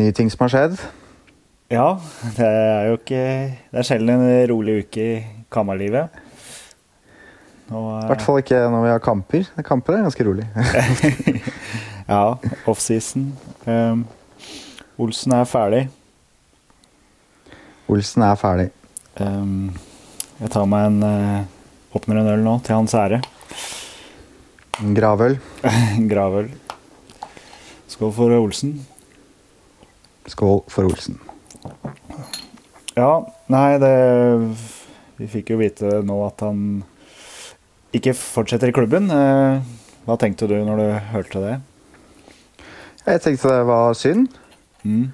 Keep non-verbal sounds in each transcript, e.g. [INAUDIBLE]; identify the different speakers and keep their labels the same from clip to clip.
Speaker 1: Nye ting som har skjedd?
Speaker 2: Ja, det er jo ikke Det er sjelden en rolig uke i kammerlivet.
Speaker 1: I hvert fall ikke når vi har kamper. Kamper er ganske rolig. [LAUGHS]
Speaker 2: ja, offseason. Um, Olsen er ferdig.
Speaker 1: Olsen er ferdig.
Speaker 2: Um, jeg tar meg en uh, åpner en øl nå, til hans ære.
Speaker 1: En gravøl. [LAUGHS]
Speaker 2: gravøl. Skål for Olsen.
Speaker 1: Skål for Olsen.
Speaker 2: Ja, nei, det Vi fikk jo vite nå at han ikke fortsetter i klubben. Eh, hva tenkte du når du hørte det?
Speaker 1: Jeg tenkte det var synd.
Speaker 2: Mm.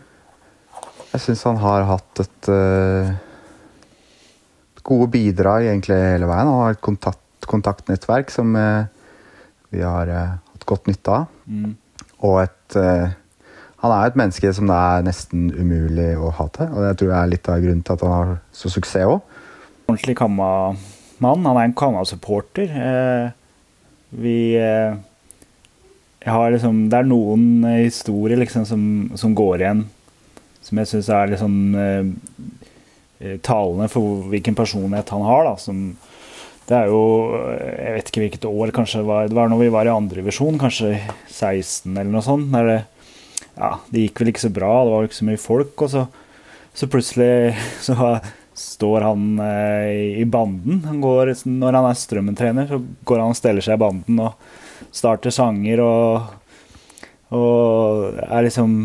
Speaker 1: Jeg syns han har hatt et uh, gode bidrag egentlig hele veien. Han har et kontakt, kontaktnettverk som uh, vi har uh, hatt godt nytte av. Mm. Og et Han er et menneske som det er nesten umulig å hate. Og det tror jeg er litt av grunnen til at han har så suksess òg.
Speaker 2: Ordentlig kamma-mann. Han er en kamma-supporter. vi liksom, det er noen historier liksom, som, som, går igjen som jeg syns er litt sånn eh, eh, talende for hvilken personlighet han har. da, som det er jo Jeg vet ikke hvilket år, kanskje det var, det var når vi var i andrevisjon, kanskje 16 eller noe sånt. Der det, ja, det gikk vel ikke så bra, det var ikke så mye folk. Og så, så plutselig [LAUGHS] så står han eh, i banden. Han går, når han er Strømmen-trener, så går han og steller seg i banden og starter sanger og, og er liksom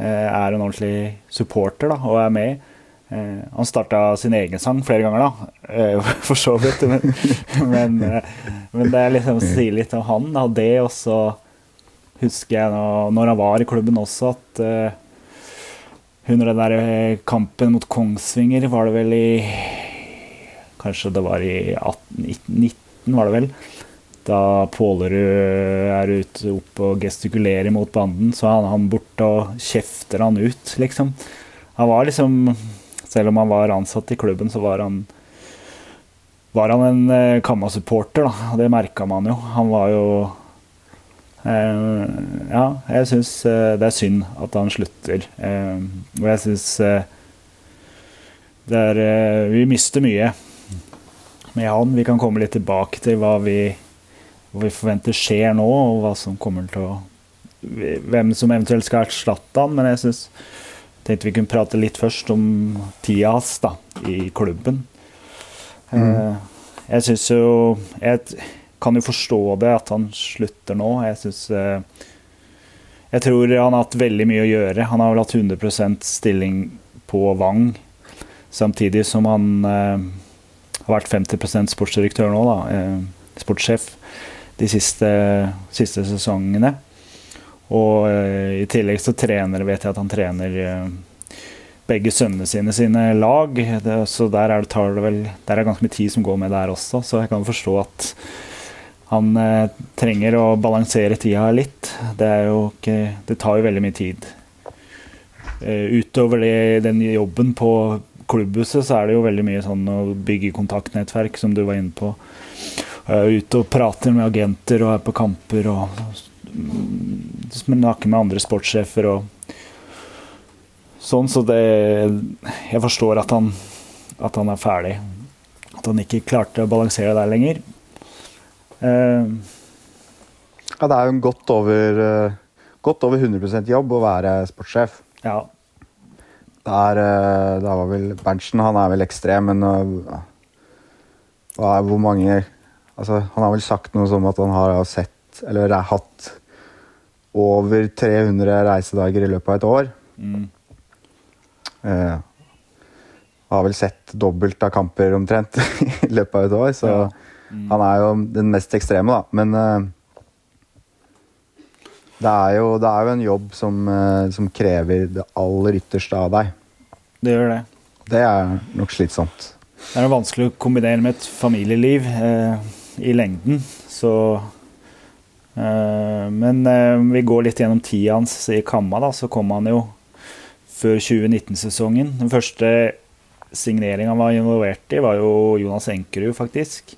Speaker 2: Eh, er en ordentlig supporter da, og er med. Eh, han starta sin egen sang flere ganger, da, eh, [LAUGHS] for så vidt. Men, men, men det er liksom si litt om han. Da. Det og så husker jeg nå, når han var i klubben også, at under den der kampen mot Kongsvinger var det vel i Kanskje det var i 1819, var det vel da Pålerud er ute opp og gestikulerer mot banden, så er han borte og kjefter han ut, liksom. Han var liksom Selv om han var ansatt i klubben, så var han var han en eh, Kamma-supporter, da. Det merka man jo. Han var jo eh, Ja, jeg syns eh, det er synd at han slutter. Eh, og jeg syns eh, det er eh, Vi mister mye med han. Vi kan komme litt tilbake til hva vi hva vi forventer skjer nå, og hva som kommer til å Hvem som eventuelt skal erstatte han. Men jeg synes, tenkte vi kunne prate litt først om tida hans da, i klubben. Mm. Eh, jeg syns jo Jeg kan jo forstå det at han slutter nå. Jeg syns eh, Jeg tror han har hatt veldig mye å gjøre. Han har vel hatt 100 stilling på Vang, samtidig som han eh, har vært 50 sportsdirektør nå, da. sportssjef de siste, siste sesongene. Og i tillegg så trener vet jeg at han trener begge sønnene sine sine lag. Det, så der er, det, det vel, der er ganske mye tid som går med der også, så jeg kan forstå at han eh, trenger å balansere tida litt. Det, ikke, det, tar jo veldig mye tid. utover det, den jobben på klubbhuset, så er det jo veldig mye sånn å bygge kontaktnettverk, som du var inne på er ute og prater med agenter og er på kamper og snakker med andre sportssjefer og sånn. Så det Jeg forstår at han, at han er ferdig. At han ikke klarte å balansere der lenger. Uh,
Speaker 1: ja, det er jo en godt over, uh, godt over 100% jobb å være sportssjef.
Speaker 2: Ja.
Speaker 1: Det er, uh, det var vel Berntsen, han er vel ekstrem, men hvor mange altså, Han har vel sagt noe som at han har sett, eller har hatt over 300 reisedager i løpet av et år. Mm. Uh, har vel sett dobbelt av kamper omtrent [LAUGHS] i løpet av et år, så ja. Mm. han er jo den mest ekstreme, da. Men uh, det, er jo, det, er jo, en jobb som, uh, som, krever det aller ytterste av deg.
Speaker 2: Det gjør det.
Speaker 1: Det er nok slitsomt.
Speaker 2: Det er vanskelig å kombinere med et familieliv. uh, i lengden. Så Men vi går litt gjennom tida hans i Kamma, da. Så kom han jo før 2019-sesongen. Den første signeringa han var involvert i, var jo Jonas Enkerud, faktisk.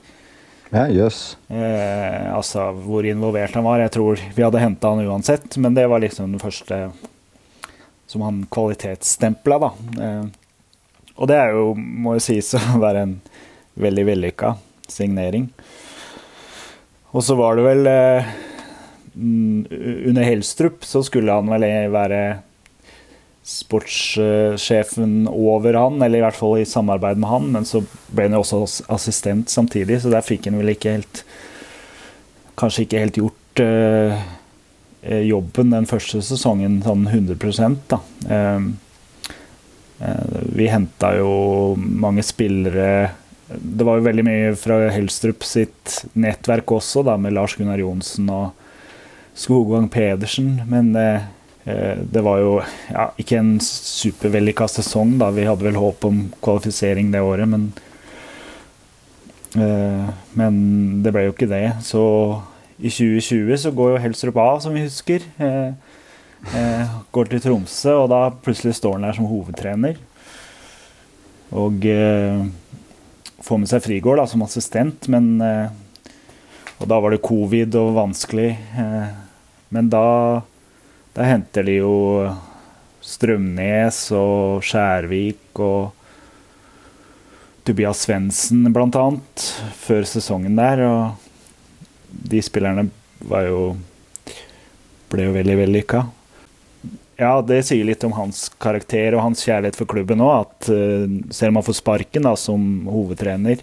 Speaker 1: Ja.
Speaker 2: Yes. Eh, altså hvor involvert han var. Jeg tror vi hadde henta han uansett, men det var liksom den første som han kvalitetsstempla, da. Eh, og det er jo, må jo sies [LAUGHS] å være en veldig vellykka signering. Og så var det vel eh, Under Helstrup så skulle han vel være sportssjefen over han, eller i hvert fall i samarbeid med han, men så ble han jo også assistent samtidig, så der fikk han vel ikke helt Kanskje ikke helt gjort eh, jobben den første sesongen sånn 100 da. Eh, eh, vi henta jo mange spillere Det var jo veldig mye fra Helstrup sitt nettverk også, da, med Lars Gunnar Johnsen og Skogvang Pedersen, men Eh, det var jo ja, ikke en supervellykka sesong. da. Vi hadde vel håp om kvalifisering det året, men eh, Men det ble jo ikke det. Så i 2020 så går jo Helstrup av, som vi husker. Eh, går til Tromsø, og da plutselig står han der som hovedtrener. Og får med seg Frigård da, som assistent, men Og da var det covid og vanskelig. men da da henter de jo Strømnes og Skjærvik og Tobias Svendsen bl.a. før sesongen der. Og de spillerne var jo ble jo veldig vellykka. Ja, det sier litt om hans karakter og hans kjærlighet for klubben òg. At uh, selv om han får sparken da, som hovedtrener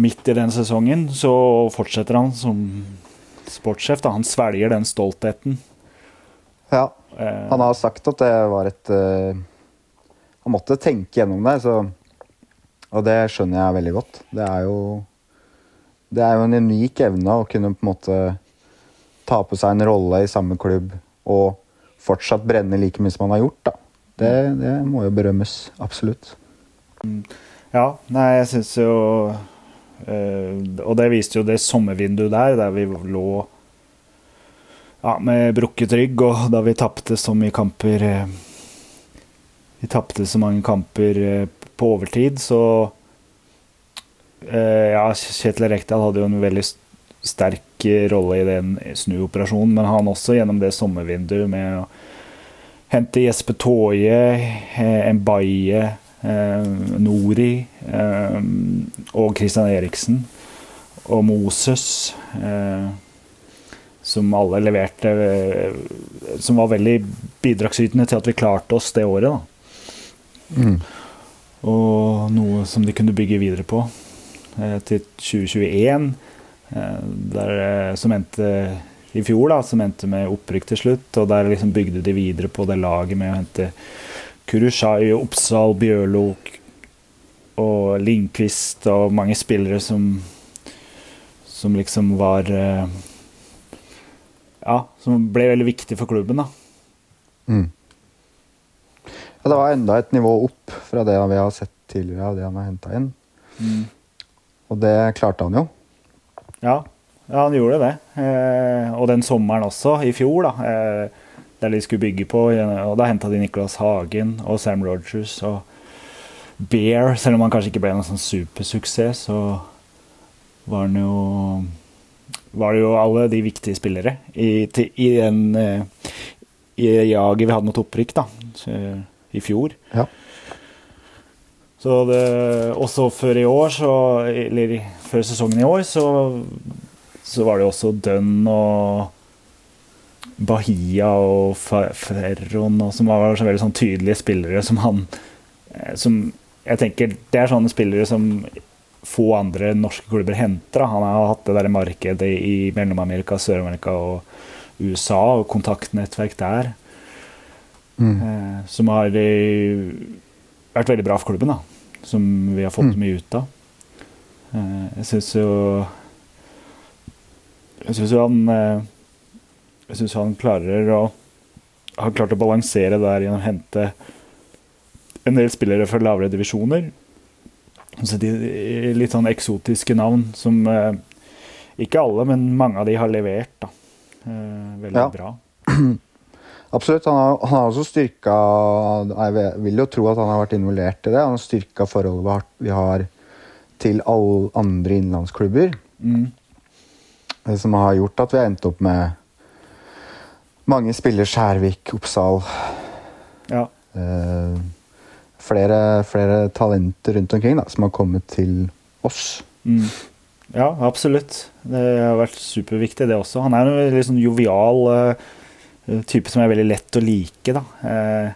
Speaker 2: midt i den sesongen, så fortsetter han som sportssjef. Da. Han svelger den stoltheten.
Speaker 1: Ja. Eh. Han har sagt at det var et uh, Han måtte tenke gjennom det, så, og det skjønner jeg veldig godt. Det er jo det er jo en unik evne å kunne på en måte ta på seg en rolle i samme klubb og fortsatt brenne like mye som han har gjort. da. Det, det må jo berømmes. Absolutt.
Speaker 2: Ja, nei, jeg syns jo og det viste jo det sommervinduet der, der vi lå ja, med brukket rygg, og da vi tapte så mye kamper uh, Vi tapte så mange kamper uh, på overtid, så Ja, Kjetil Rekdal hadde jo en veldig sterk rolle i den snuoperasjonen, men han også gjennom det sommervinduet med å hente Jesper Toje, Mbaye Eh, Nori eh, og Christian Eriksen og Moses, eh, som alle leverte Som var veldig bidragsytende til at vi klarte oss det året. Mm. Og noe som de kunne bygge videre på til 2021, der, som endte i fjor, da, som endte med opprykk til slutt. Og der liksom bygde de videre på det laget med å hente Kurushai, Oppsal, Bjørlo og Lindqvist og mange spillere som som liksom var eh, Ja, som ble veldig viktig for klubben, da. Mm.
Speaker 1: Ja, det var enda et nivå opp fra det vi har sett tidligere, av det han har henta inn. Mm. Og det klarte han jo.
Speaker 2: Ja, ja han gjorde det. Eh, og den sommeren også, i fjor, da. Eh, der de skulle bygge på. Og da henta de Nicholas Hagen og Sam Rogers og Bear. Selv om han kanskje ikke ble noen sånn supersuksess, så var han jo var det jo alle de viktige spillere i, til, i den uh, i jaget vi hadde mot opprykk da, i fjor. Ja. Så det, også før i år, så, eller før sesongen i år, så, så var det jo også Dunn og Bahia og Ferron, som var så veldig sånn tydelige spillere som han eh, som jeg tenker Det er sånne spillere som få andre norske klubber henter. Han har hatt det der markedet i Mellom-Amerika, Sør-Amerika og USA, og kontaktnettverk der. Mm. Eh, som har eh, vært veldig bra for klubben, da. Som vi har fått mm. mye ut av. Eh, jeg syns jo Jeg syns jo han eh, jeg syns han klarer å har klart å balansere der gjennom å hente en del spillere fra lavere divisjoner. Så de, litt sånn eksotiske navn som eh, Ikke alle, men mange av de har levert da. Eh, veldig ja. bra. [CLEARS THROAT]
Speaker 1: Absolutt. Han har, han har, også styrka Jeg vil jo tro at han har vært involvert i det. Han har styrka forholdet vi har til alle andre innenlandsklubber. Mm. Som har gjort at vi har endt opp med Mange spiller Skjærvik, Oppsal.
Speaker 2: Ja.
Speaker 1: Eh, flere, flere talenter rundt omkring da, som har kommet til oss.
Speaker 2: Mm. Ja, absolutt. Det har vært superviktig, det også. Han er en litt sånn jovial uh, type som er veldig lett å like, da. Uh,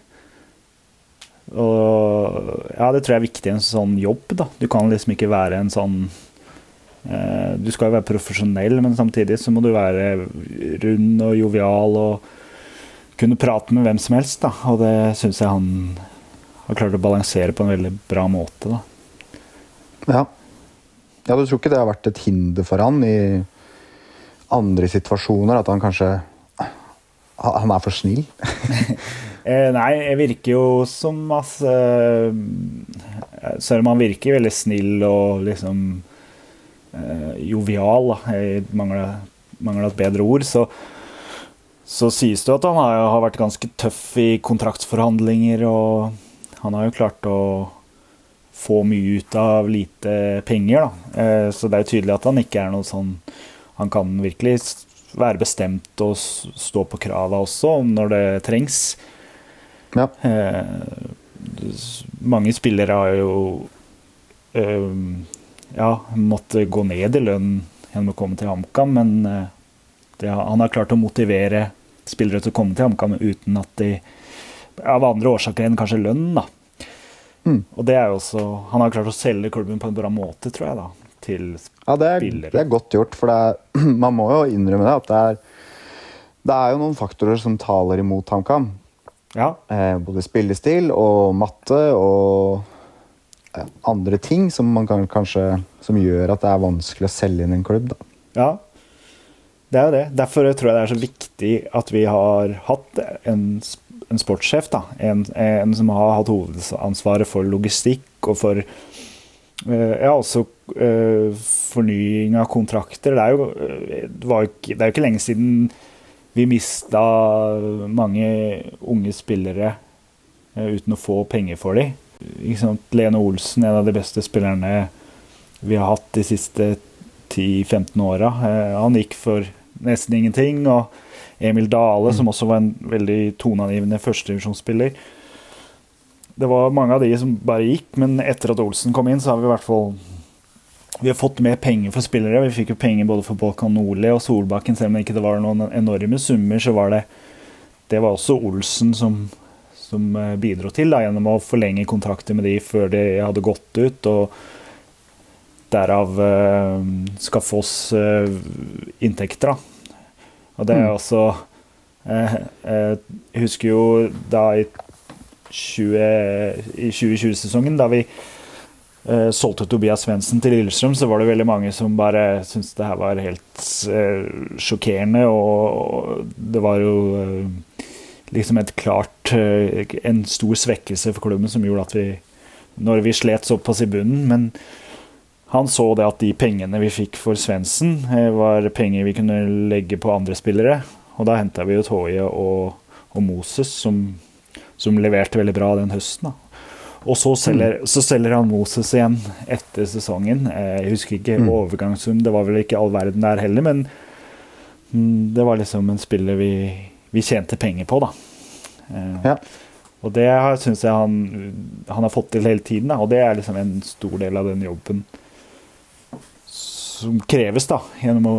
Speaker 2: og ja, det tror jeg er viktig i en sånn jobb, da. Du kan liksom ikke være en sånn Du skal jo være profesjonell, men samtidig så må du være rund og jovial og kunne prate med hvem som helst, da. Og det syns jeg han har klart å balansere på en veldig bra måte, da.
Speaker 1: Ja. Ja, Du tror ikke det har vært et hinder for han i andre situasjoner? At han kanskje Han er for snill? [LAUGHS]
Speaker 2: eh, nei, jeg virker jo som altså Selv om han virker veldig snill og liksom eh, jovial, da. jeg mangler, mangler et bedre ord, så, så sies det at han har, har vært ganske tøff i kontraktsforhandlinger, og han har jo klart å få mye ut av lite penger. Da. Eh, så det er jo tydelig at han ikke er noe sånn Han kan virkelig være bestemt og stå på krava også når det trengs.
Speaker 1: Ja.
Speaker 2: Eh, mange spillere har jo eh, ja, måtte gå ned i lønn gjennom å komme til HamKam, men det, han har klart å motivere spillere til å komme til HamKam uten at de av andre årsaker enn kanskje lønn. da Mm. Og det er jo også Han har klart å selge klubben på en bra måte, tror jeg, da, til
Speaker 1: ja, det er, spillere. Det er godt gjort, for er, [CLEARS THROAT] man må jo innrømme det at det er det er jo noen faktorer som taler imot HamKam.
Speaker 2: Ja.
Speaker 1: Eh, både spillestil og matte og eh, andre ting som, man kan, kanskje, som gjør at det er vanskelig å selge inn en klubb. Da.
Speaker 2: Ja, det er jo det. Derfor tror jeg det er så viktig at vi har hatt en en sportssjef. En, en, som har hatt hovedansvaret for logistikk og for uh, ja, også uh, fornying av kontrakter. Det er, jo, eh, det, ikke, det er jo ikke lenge siden vi mista mange unge spillere uh, uten å få penger for dem. Lene Olsen, en av de beste spillerne vi har hatt de siste 10-15 åra. Han gikk for nesten ingenting. og Emil Dale, som også var en veldig toneangivende førstedivisjonsspiller. Det var mange av de som bare gikk, men etter at Olsen kom inn, så har vi i hvert fall vi har fått mer penger for spillere. Vi fikk jo penger både for Balkan Nordli og Solbakken. Selv om det ikke var noen enorme summer, så var det Det var også Olsen som, som eh, bidro til, da, gjennom å forlenge kontrakter med de før de hadde gått ut. og Derav uh, skaffe oss uh, inntekter. da. Og det er mm. også eh, Jeg husker jo da i, 20, i 2020-sesongen, da vi eh, solgte Tobias Svendsen til Lillestrøm, så var det veldig mange som bare syntes det her var helt eh, sjokkerende. Og, og, det var jo eh, liksom et klart eh, En stor svekkelse for klubben som gjorde at vi Når vi slet såpass i bunnen, men han så det at de pengene vi fikk for Svendsen, eh, var penger vi kunne legge på andre spillere. Og da henta vi jo Toje og, og, Moses, som, som, leverte veldig bra den høsten. Da. Og så selger, mm. så selger, han Moses igjen etter sesongen. Eh, jeg husker ikke mm. overgangssum, det var vel ikke all verden der heller, men mm, det var liksom en spiller vi, vi tjente penger på, da.
Speaker 1: Eh, ja.
Speaker 2: Og det syns jeg han, han, har fått til hele tiden, da, og det er liksom en stor del av den jobben som kreves da, å,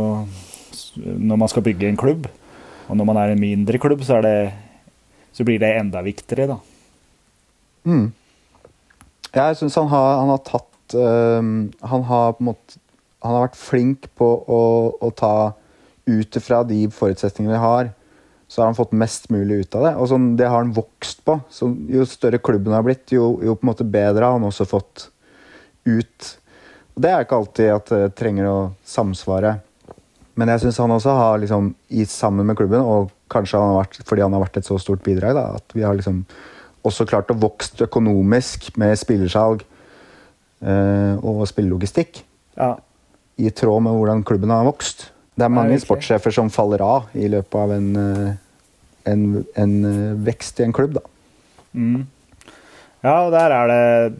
Speaker 2: når man skal bygge en klubb. Og når man er en mindre klubb, så, det, så blir det enda viktigere, da.
Speaker 1: Mm. Jeg syns han, han, har tatt uh, Han har måte Han har vært flink på å, å ta ut ifra de forutsetningene vi har, så har han fått mest mulig ut av det. Og sånn, det har han vokst på. Så jo større klubben har blitt, jo, jo på en måte bedre har han også fått ut Og det er ikke alltid at det trenger å samsvare. Men jeg syns han også har, liksom, i, sammen med klubben, og kanskje han vært, fordi han har vært et så stort bidrag, da, at vi har liksom også klart å vokse økonomisk med spillersalg eh, og spillelogistikk.
Speaker 2: Ja.
Speaker 1: I tråd med hvordan klubben har vokst. Det er mange sportssjefer som faller av i løpet av en, eh, en, en eh, vekst i en klubb, da.
Speaker 2: Mm. Ja, og der er det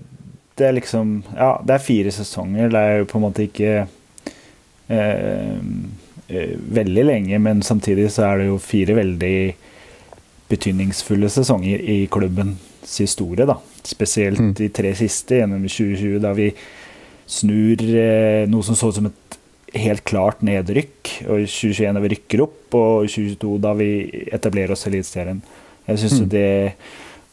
Speaker 2: det er liksom Ja, det er fire sesonger. Det er jo på en måte ikke eh, eh, veldig lenge, men samtidig så er det jo fire veldig betydningsfulle sesonger i klubbens historie, da. Spesielt
Speaker 1: Mm.
Speaker 2: de tre siste, gjennom 2020, da vi snur eh, noe som så ut som et helt klart nedrykk. Og i 2021 da vi rykker opp, og i 2022 da vi etablerer oss i Eliteserien. Jeg synes
Speaker 1: Mm.
Speaker 2: det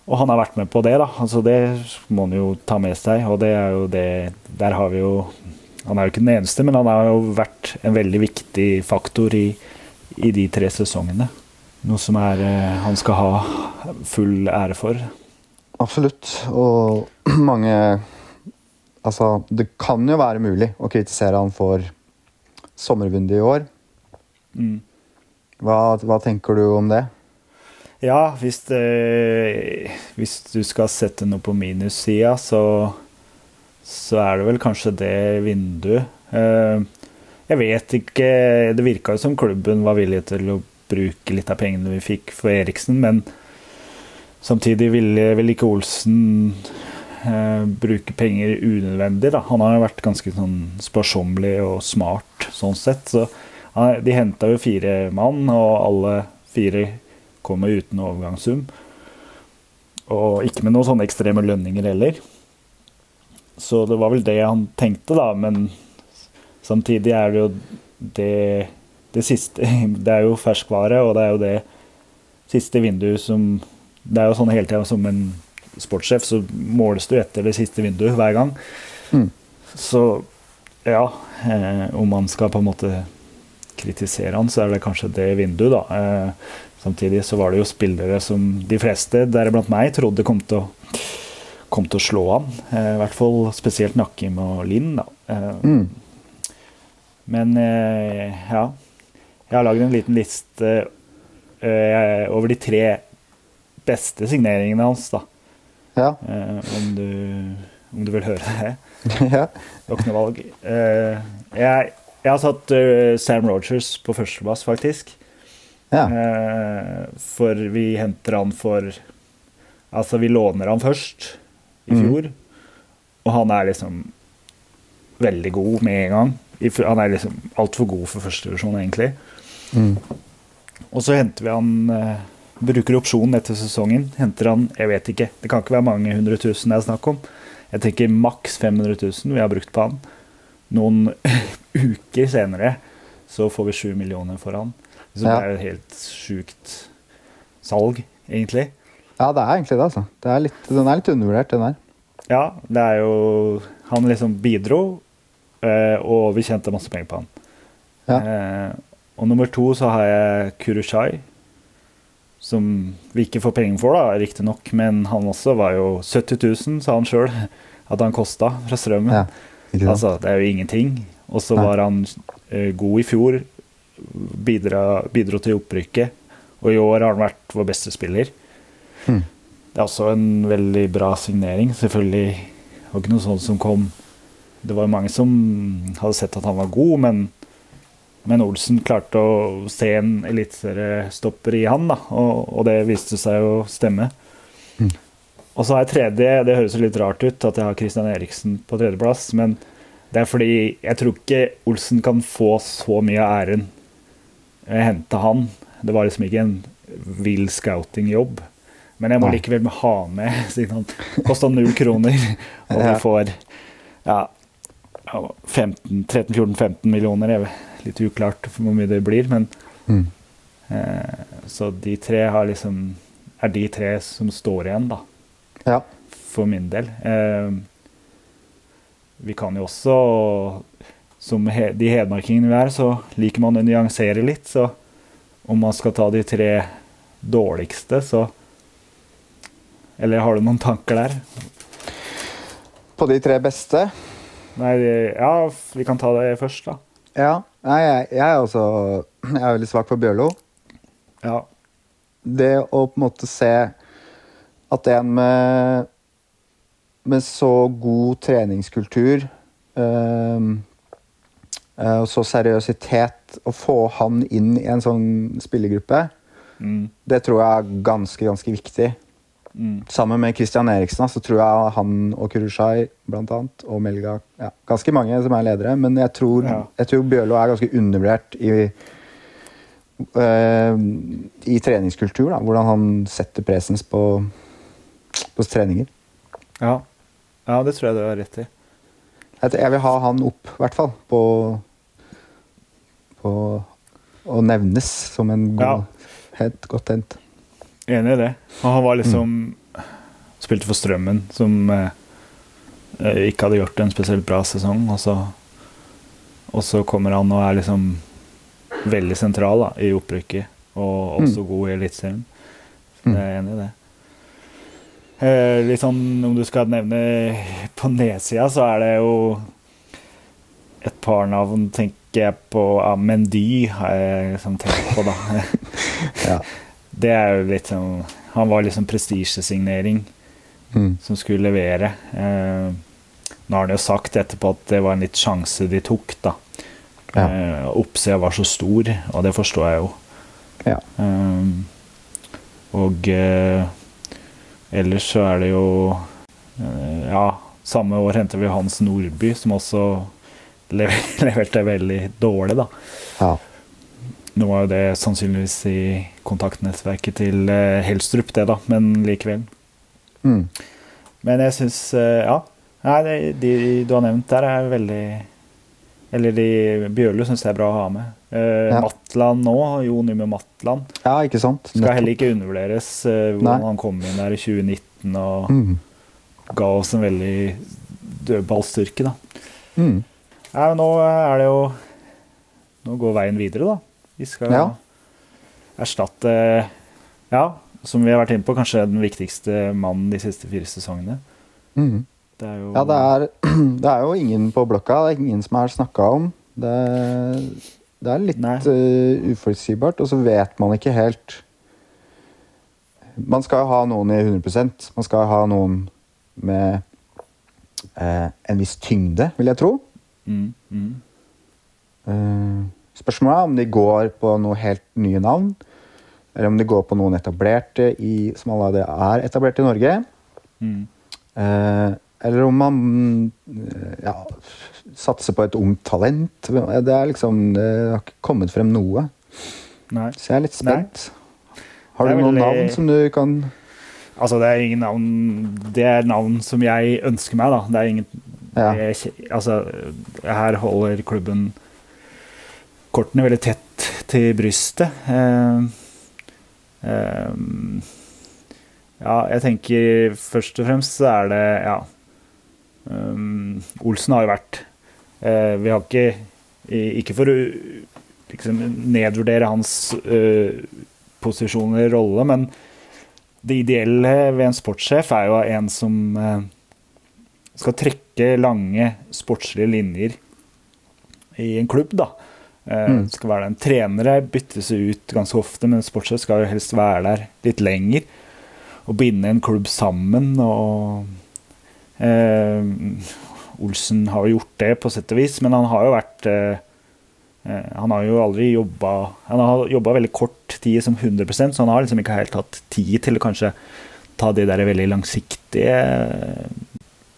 Speaker 2: Og han har vært med på det, da. Altså Det må han jo ta med seg. Og det er jo det Der har vi jo Han er jo ikke den eneste, men han har jo vært en veldig viktig faktor i, i de tre sesongene. Noe som er eh, han skal ha full ære for.
Speaker 1: Absolutt. Og [CLEARS THROAT] mange Altså, det kan jo være mulig å kritisere han for sommervinduet i år.
Speaker 2: Mm.
Speaker 1: Hva, hva tenker du om det?
Speaker 2: Ja, hvis, det, hvis du skal sette noe på minussida, så, så er det vel kanskje det vinduet. Eh, Jeg vet ikke Det virka jo som klubben var villig til å bruke litt av pengene vi fikk for Eriksen, men samtidig ville vel ikke Olsen eh, bruke penger unødvendig. Da. Han har jo vært ganske sånn sparsommelig og smart sånn sett. Så han, de henta jo fire mann, og alle fire kommer uten overgangssum. Og ikke med noen sånne ekstreme lønninger heller. Så det var vel det han tenkte, da. Men samtidig er det jo det, det siste [LAUGHS] Det er jo ferskvare, og det er jo det siste vinduet som Det er jo sånn hele tida som en sportssjef, så måles du etter det siste vinduet hver gang.
Speaker 1: Mm.
Speaker 2: Så ja, eh, om man skal på en måte kritisere han, så er det kanskje det vinduet, da. Eh, samtidig så var det jo spillere som de fleste, deriblant meg, trodde kom til å, kom til å slå han. Eh, I hvert fall spesielt Nakkim og Linn, da. Eh,
Speaker 1: Mm.
Speaker 2: men eh, ja. Jeg har lagd en liten liste eh, over de tre beste signeringene hans, da.
Speaker 1: Ja.
Speaker 2: Eh, om, du, om du vil høre det. [LAUGHS]
Speaker 1: ja.
Speaker 2: Noe valg. Eh, jeg, jeg har satt uh, Sam Rogers på førsteplass, faktisk.
Speaker 1: ja.
Speaker 2: Eh, for vi henter han for Altså, vi låner han først i
Speaker 1: fjor,
Speaker 2: fjor, og han er liksom veldig god med en gang. Han er liksom altfor god for førstevisjon, egentlig.
Speaker 1: Mm.
Speaker 2: Og så henter vi han eh, Bruker opsjonen etter sesongen. Henter han Jeg vet ikke. Det kan ikke være mange hundre tusen det er snakk om. Jeg tenker maks 500 000 vi har brukt på han. Noen [LAUGHS] uker senere så får vi 7 millioner for han. Så det er jo et helt sjukt salg, egentlig.
Speaker 1: ja, det er egentlig det, altså. Det er litt, den er litt undervurdert, den der.
Speaker 2: Ja, det er jo Han liksom bidro, eh, og vi tjente masse penger på han.
Speaker 1: Ja.
Speaker 2: Eh, og nummer to så har jeg Kurushai, som vi ikke får penger for, da, riktignok. Men han også var jo 70 000, sa han sjøl, at han kosta fra strømmen.
Speaker 1: Ja.
Speaker 2: Altså, det er jo ingenting. Og så var han eh, god i fjor, bidra, bidro til opprykket. Og i år har han vært vår beste spiller.
Speaker 1: Mm.
Speaker 2: Det er også en veldig bra signering. Selvfølgelig det var ikke noe sånt som kom Det var mange som hadde sett at han var god, men, men Olsen klarte å se en eliteseriestopper i han, da, og, og det viste seg å stemme.
Speaker 1: Mm.
Speaker 2: Og så har jeg tredje, det høres litt rart ut at jeg har Christian Eriksen på tredjeplass, men det er fordi jeg tror ikke Olsen kan få så mye av æren. Jeg henta han. Det var liksom ikke en vill scouting-jobb. Men jeg må
Speaker 1: Nei.
Speaker 2: likevel ha med, [LAUGHS] siden han kosta null kroner, [LAUGHS] og vi får ja, ja, 15, 13-14-15 millioner. Jeg litt uklart hvor mye det blir, men
Speaker 1: Mm.
Speaker 2: eh, Så de tre har liksom er de tre som står igjen, da
Speaker 1: Ja.
Speaker 2: for min del. Eh, vi kan jo også, som he de hedmarkingene vi er, så liker man å nyansere litt. Så om man skal ta de tre dårligste, så Eller har du noen tanker der?
Speaker 1: På de tre beste
Speaker 2: Nei, ja, vi kan ta det først, da.
Speaker 1: Ja. Nei, jeg, jeg er også Jeg er veldig svak for Bjørlo.
Speaker 2: Ja.
Speaker 1: Det å på en måte se at en med med så god treningskultur eh, og så seriøsitet Å få han inn i en sånn spillergruppe,
Speaker 2: Mm.
Speaker 1: det tror jeg er ganske, ganske viktig.
Speaker 2: Mm.
Speaker 1: Sammen med Christian Eriksen så tror jeg han og Kurushai blant annet, og Melga ja, Ganske mange som er ledere, men jeg tror,
Speaker 2: Ja.
Speaker 1: jeg tror Bjørlo er ganske undervurdert i uh, i treningskultur. da, Hvordan han setter presens på, på treninger.
Speaker 2: Ja. ja, det tror jeg du har rett i.
Speaker 1: Jeg, vil ha han opp, i hvert fall. På, på å nevnes som en god, helt godt hent.
Speaker 2: Enig i det. Og han var liksom Spilte for Strømmen, som eh, eh, ikke hadde gjort en spesielt bra sesong. Og så, og så kommer han og er liksom veldig sentral da, i opprykket, og også god i Eliteserien. Jeg er enig i det. Eh, litt sånn, Om du skal nevne på nedsida, så er det jo et par navn, tenker jeg på. Ja, Mendy har jeg liksom tenkt på, da. [LAUGHS]
Speaker 1: Ja.
Speaker 2: Det er jo litt sånn Han var liksom prestisjesignering
Speaker 1: Mm.
Speaker 2: som skulle levere. Eh, nå har han jo sagt etterpå at det var en litt sjanse de tok, da.
Speaker 1: Ja.
Speaker 2: Eh, Oppsida var så stor, og det forstår jeg jo.
Speaker 1: Ja.
Speaker 2: Eh, og eh, ellers så er det jo eh, Ja, samme år henter vi Hans Nordby, som også lever, [LAUGHS] leverte veldig dårlig, da.
Speaker 1: ja.
Speaker 2: Nå var jo det sannsynligvis i kontaktnettverket til eh, Helstrup, det, da, men likevel.
Speaker 1: Mm.
Speaker 2: Men jeg syns Ja. Nei, de, de du har nevnt der, er veldig Eller de Bjørlo syns jeg er bra å ha med. Uh,
Speaker 1: Ja.
Speaker 2: Matland nå, Jon Yme Matland,
Speaker 1: ja, ikke sant?
Speaker 2: skal heller ikke undervurderes. Uh, hvordan
Speaker 1: Nei.
Speaker 2: han kom inn der i 2019 og
Speaker 1: Mm.
Speaker 2: ga oss en veldig dødballstyrke, da.
Speaker 1: Mm.
Speaker 2: Nei, men nå er det jo Nå går veien videre, da. Vi skal
Speaker 1: Ja.
Speaker 2: erstatte Ja, som vi har vært inne på, kanskje den viktigste mannen de siste fire sesongene.
Speaker 1: Mm.
Speaker 2: Det er jo
Speaker 1: Ja, det er, [CLEARS THROAT] det er jo ingen på blokka. Det er ingen som er snakka om. Det, det er litt uh, uforutsigbart, og så vet man ikke helt Man skal jo ha noen i 100% Man skal ha noen med eh, en viss tyngde, vil jeg tro.
Speaker 2: mm, mm.
Speaker 1: Eh, spørsmålet er om de går på noe helt nye navn, eller om de går på noen etablerte i, som allerede er etablert i Norge.
Speaker 2: Mm.
Speaker 1: Eh, eller om man eh, ja, satser på et ungt talent. Det er liksom Det har ikke kommet frem noe.
Speaker 2: Nei.
Speaker 1: Så jeg er litt spent. Har du noen navn som du kan
Speaker 2: Altså, det er ingen navn Det er navn som jeg ønsker meg, da. Det er ingen
Speaker 1: Ja.
Speaker 2: det, Altså, her holder klubben kortene veldig tett til brystet. Eh, eh, ja, jeg tenker først og fremst så er det Ja. Um, Olsen har jo vært eh, Vi har ikke Ikke for å liksom, nedvurdere hans eh, posisjon eller rolle, men det ideelle ved en sportssjef er jo en som eh, skal trekke lange sportslige linjer i en klubb, da. Eh,
Speaker 1: Mm.
Speaker 2: Skal være den Trenere byttes ut ganske ofte, men sportssjef skal jo helst være der litt lenger. Og binde en klubb sammen og eh, Olsen har jo gjort det på sett og vis, men han har jo vært eh, eh, Han har jo aldri jobba Han har jobba veldig kort tid som 100% så han har liksom ikke helt hatt tid til å kanskje ta de der veldig langsiktige eh,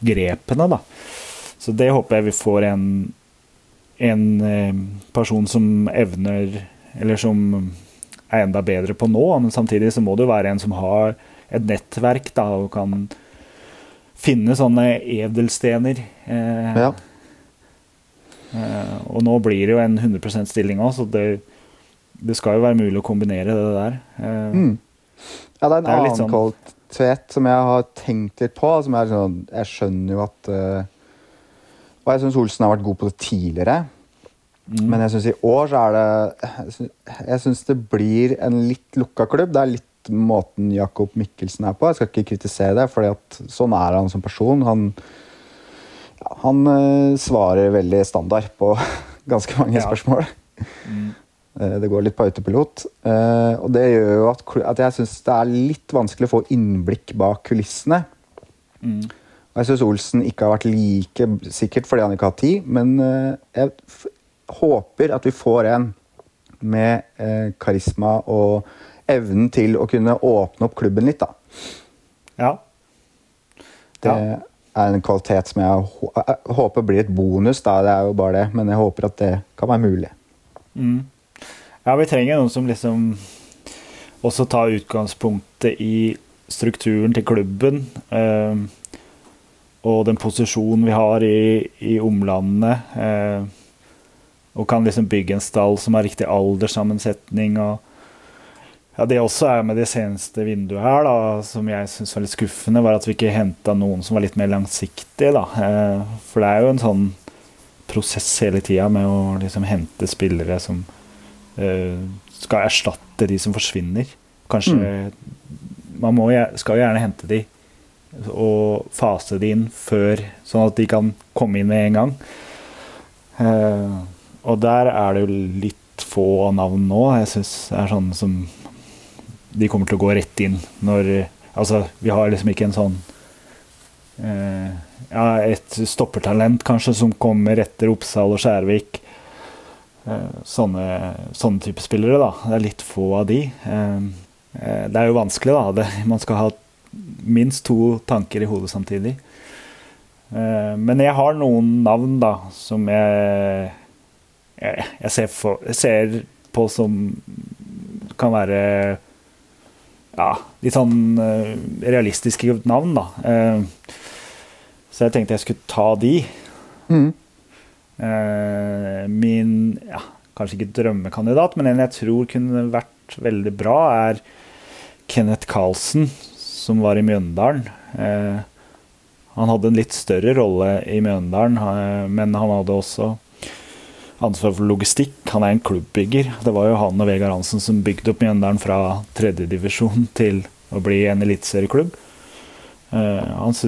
Speaker 2: grepene, da. Så det håper jeg vi får en, en eh, person som evner Eller som er enda bedre på nå, men samtidig så må det jo være en som har et nettverk da, og kan finne sånne edelstener. Eh,
Speaker 1: Ja.
Speaker 2: Eh, og nå blir det jo en 100% stilling òg, så det, det skal jo være mulig å kombinere det der. Eh,
Speaker 1: Mm. Ja, det er en
Speaker 2: Det er
Speaker 1: annen
Speaker 2: sånn-
Speaker 1: kvalitet som jeg har tenkt litt på. Som er sånn, jeg skjønner jo at eh, Og jeg syns Olsen har vært god på det tidligere.
Speaker 2: mm,
Speaker 1: Men jeg syns i år så er det jeg syns- det blir en litt lukka klubb. Det er litt måten Jakob Mikkelsen er på. Jeg skal ikke kritisere det, for sånn er han som person. Han, ja, han uh, svarer veldig standard på [LAUGHS] ganske mange
Speaker 2: Ja.
Speaker 1: spørsmål.
Speaker 2: mm, [LAUGHS]
Speaker 1: Eh, Det går litt på autopilot. Uh, Og det gjør jo at, at jeg syns det er litt vanskelig å få innblikk bak kulissene.
Speaker 2: mm,
Speaker 1: Og jeg syns Olsen ikke har vært like Sikkert fordi han ikke har hatt tid, men eh, jeg håper at vi får en med eh, karisma og evnen til å kunne åpne opp klubben litt, da.
Speaker 2: Ja.
Speaker 1: Det er en kvalitet som jeg håper blir et bonus, da. Det er jo bare det, men jeg håper at det kan være mulig.
Speaker 2: Mm. Ja, vi trenger noen som liksom også tar utgangspunktet i strukturen til klubben. Eh, og den posisjonen vi har i, i omlandet. Eh, og kan liksom bygge en stall som har riktig alderssammensetning. og ja, Det også er med det seneste vinduet her, da, som jeg syns var litt skuffende, var at vi ikke henta noen som var litt mer langsiktig. da. Eh, for det er jo en sånn prosess hele tida med å liksom hente spillere som eh, skal erstatte de som forsvinner. Kanskje Man må, skal jo gjerne hente de og fase det inn før, sånn at de kan komme inn med en gang. Eh, og der er det jo litt få navn nå. Jeg syns det er sånn som De kommer til å gå rett inn når Altså, vi har liksom ikke en sånn eh, Ja, et stoppertalent kanskje som kommer etter Oppsal og Skjærvik. Eh, sånne, sånne type spillere, da. Det er litt få av de. Det er jo vanskelig, da. Det, man skal ha minst to tanker i hodet samtidig. Eh, men jeg har noen navn, da, som jeg jeg, ser, for, jeg ser på som kan være ja, litt sånn eh, realistiske navn, da. Eh, så jeg tenkte jeg skulle ta de.
Speaker 1: Mm.
Speaker 2: Min ja, kanskje ikke drømmekandidat, men en jeg tror kunne vært veldig bra, er Kenneth Carlsen, som var i Mjøndalen. Eh, han hadde en litt større rolle i Mjøndalen, eh, men han hadde også ansvar for logistikk. Han er en klubbbygger. Det var jo han og Vegard Hansen som bygde opp Mjøndalen fra tredjedivisjon til å bli en eliteserieklubb. Eh, han,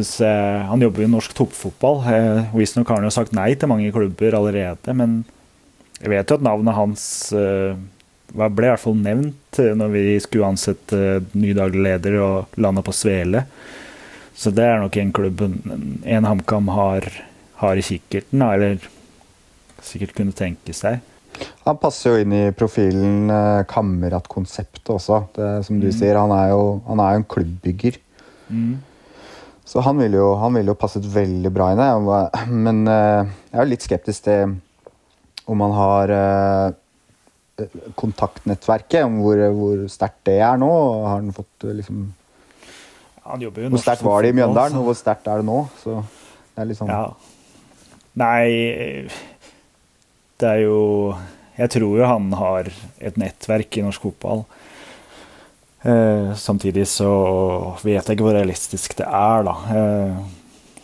Speaker 2: han jobber jo i norsk toppfotball. Uh, Visstnok har han jo sagt nei til mange klubber allerede, men jeg vet jo at navnet hans var- ble i hvert fall nevnt eh, når vi skulle ansette eh, ny daglig leder og landa på Svele. Så det er nok en klubb en- HamKam har, har i kikkerten, eller sikkert kunne tenke seg.
Speaker 1: Han passer jo inn i profilen eh, kameratkonseptet også. Det, som du
Speaker 2: Mm.
Speaker 1: sier, han er jo han er jo en klubbbygger. Så han ville jo, han ville jo passet veldig bra inn. Jeg [CLEARS THROAT] Men eh, jeg er jo litt skeptisk til om han har eh, kontaktnettverket, om hvor, hvor sterkt det er nå. Har han fått eh, liksom
Speaker 2: Han jobber jo
Speaker 1: Hvor sterkt var det i Mjøndalen, og hvor sterkt er det nå? Så det er litt sånn
Speaker 2: Ja. Nei Det er jo Jeg tror jo han har et nettverk i norsk fotball. Eh, samtidig så vet jeg ikke hvor realistisk det er, da. Eh,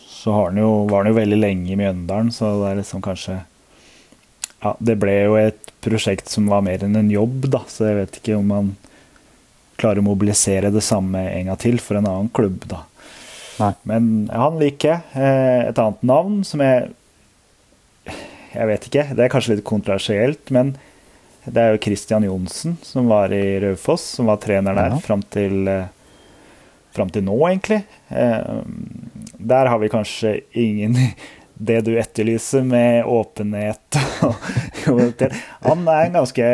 Speaker 2: så har han jo, var han jo veldig lenge i Mjøndalen, så det er liksom kanskje Ja, det ble jo et prosjekt som var mer enn en jobb, da, så jeg vet ikke om man klarer å mobilisere det samme en gang til for en annen klubb, da.
Speaker 1: Nei.
Speaker 2: Men han liker jeg. Eh, Et annet navn som jeg Jeg vet ikke, det er kanskje litt kontroversielt, men det er jo Christian Johnsen, som var i Raufoss, som var trener der
Speaker 1: Ja.
Speaker 2: fram til eh, Fram til nå, egentlig. Eh, Der har vi kanskje ingen Det du etterlyser med åpenhet [LAUGHS] Han er en ganske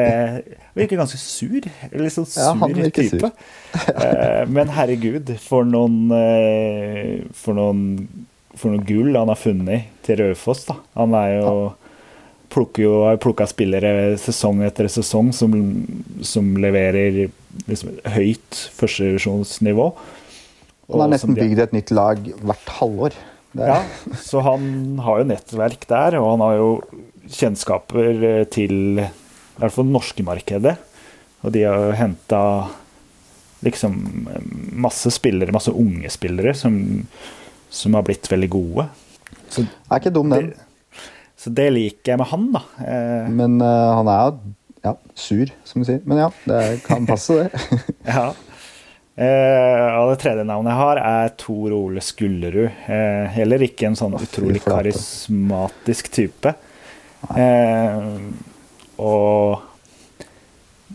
Speaker 2: Virker ganske sur. Litt sånn sur
Speaker 1: Ja,
Speaker 2: type. [LAUGHS] Eh, Men herregud, for noen eh, For noen For noe gull han har funnet til Raufoss. Han er jo plukker jo, har plukka spillere sesong etter sesong som, som leverer liksom høyt førstevisjonsnivå.
Speaker 1: Han har nesten bygd et nytt lag hvert halvår.
Speaker 2: Ja, så han har jo nettverk der, og han har jo kjennskaper eh, til i hvert fall det norske markedet. Og de har jo henta liksom masse spillere, masse unge spillere, som, som har blitt veldig gode. Så
Speaker 1: er ikke dum, den.
Speaker 2: så det liker jeg med han, da. Eh,
Speaker 1: Men uh, han er jo ja, sur, som du sier. Men ja, det kan passe, det. [LAUGHS]
Speaker 2: Ja. Eh, og det tredje navnet jeg har, er Tor Ole Skullerud. Eh, heller ikke en sånn utrolig karismatisk type. Eh, og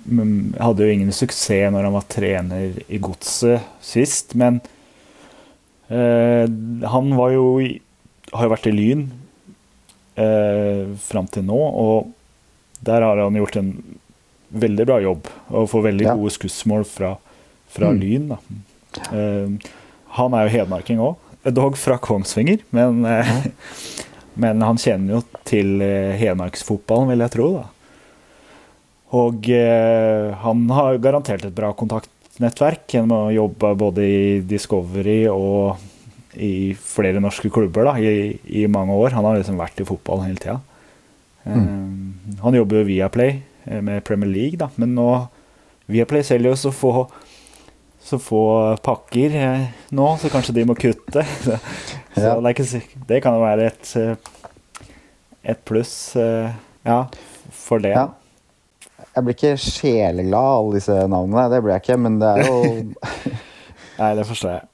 Speaker 2: mm, hadde jo ingen suksess når han var trener i Godset sist, men eh, han var jo har jo vært i Lyn eh, fram til nå, og der har han gjort en veldig bra jobb og får veldig
Speaker 1: Ja.
Speaker 2: gode skussmål fra, fra
Speaker 1: Mm.
Speaker 2: Lyn. Da. Uh, han er jo hedmarking òg. Dog fra Kongsvinger, men, eh, [LAUGHS] men han kjenner jo til eh, hedmarksfotballen, vil jeg tro. da. Og eh, han har garantert et bra kontaktnettverk gjennom å jobbe både i Discovery og i flere norske klubber da, i, i mange år. Han har liksom vært i fotball hele tida. Mm. han jobber jo via Play med Premier League, da, men nå Viaplay selger jo så få så få pakker eh, nå, så kanskje de må kutte. [LAUGHS] Så, ja. det, ikke, det, kan jo være et, eh, et pluss, eh, ja, for det. Ja.
Speaker 1: Jeg blir ikke sjeleglad av alle disse navnene, det blir jeg ikke, men det er jo [LAUGHS]
Speaker 2: Nei, det forstår jeg.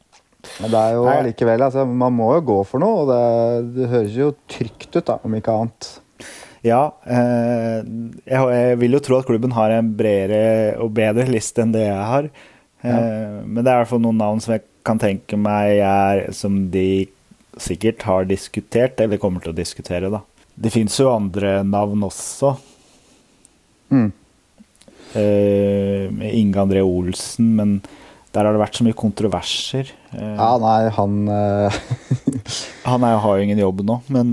Speaker 1: Men det er jo likevel, altså, Man må jo gå for noe, og det, det høres jo trygt ut, da, om ikke annet.
Speaker 2: Ja, eh, jeg, vil jo tro at klubben har en bredere og bedre liste enn det jeg har. Ja. Eh, men det er i hvert fall noen navn som jeg kan tenke meg er som de sikkert har diskutert, eller kommer til å diskutere, da. Det fins jo andre navn også. Mm. Eh, Inge André Olsen, men der har det vært så mye kontroverser.
Speaker 1: Eh, ja, nei, han uh... [LAUGHS]
Speaker 2: Han er, har jo ingen jobb nå, men,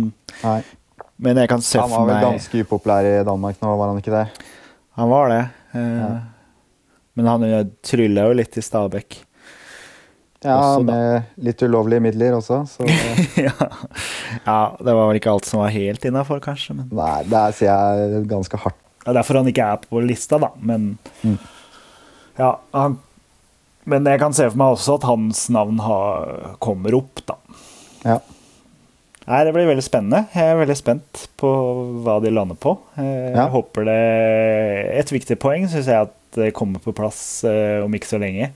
Speaker 2: men jeg kan se for meg
Speaker 1: Han var vel ganske upopulær i Danmark nå, var han ikke det?
Speaker 2: Han var det. Eh, ja. Men han trylla jo litt i Stabekk.
Speaker 1: Ja, også, med litt ulovlige midler også, så [LAUGHS]
Speaker 2: ja. ja. det var vel ikke alt som var helt innafor, kanskje. Men...
Speaker 1: Nei, det sier jeg ganske hardt.
Speaker 2: Det er derfor han ikke er på lista, da. Men mm. ja, han... Men jeg kan se for meg også at hans navn har... kommer opp, da.
Speaker 1: Ja.
Speaker 2: Nei, Det blir veldig spennende. Jeg er veldig spent på hva de lander på. Jeg ja. håper det Et viktig poeng syns jeg at det kommer på plass uh, om ikke så lenge.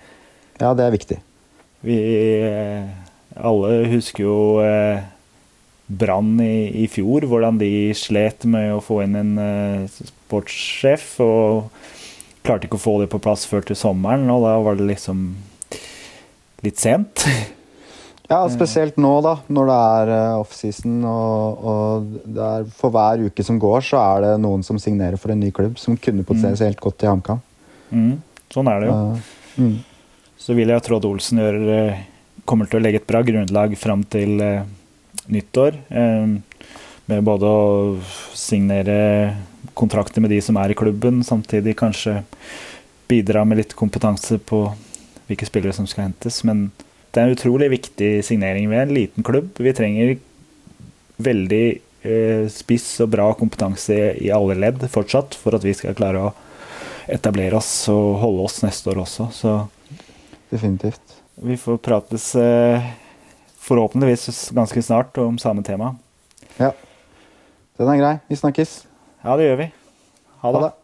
Speaker 1: Ja, det er viktig.
Speaker 2: Vi uh, alle husker jo uh, Brann i, i, fjor, hvordan de slet med å få inn en sportssjef. Og klarte ikke å få det på plass før til sommeren, og da var det liksom litt sent. [LAUGHS]
Speaker 1: Ja, spesielt nå, da, når det er offseason. Og, og er, for hver uke som går, så er det noen som signerer for en ny klubb, som kunne potensielt gått til HamKam.
Speaker 2: Mm, sånn er det jo. Mm. Så vil jeg tro at Olsen gjør, eh, kommer til å legge et bra grunnlag fram til eh, nyttår. Eh, med både å signere kontrakter med de som er i klubben, samtidig kanskje bidra med litt kompetanse på hvilke spillere som skal hentes. Men det er en utrolig viktig signering Vi er en liten klubb. Vi trenger veldig eh, spiss og bra kompetanse i alle ledd fortsatt for at vi skal klare å etablere oss og holde oss neste år også. Så
Speaker 1: Definitivt.
Speaker 2: Vi får prates eh, forhåpentligvis ganske snart om samme tema.
Speaker 1: Ja. Den er grei. Vi snakkes.
Speaker 2: Ja, det gjør vi. Ha det. Ha det.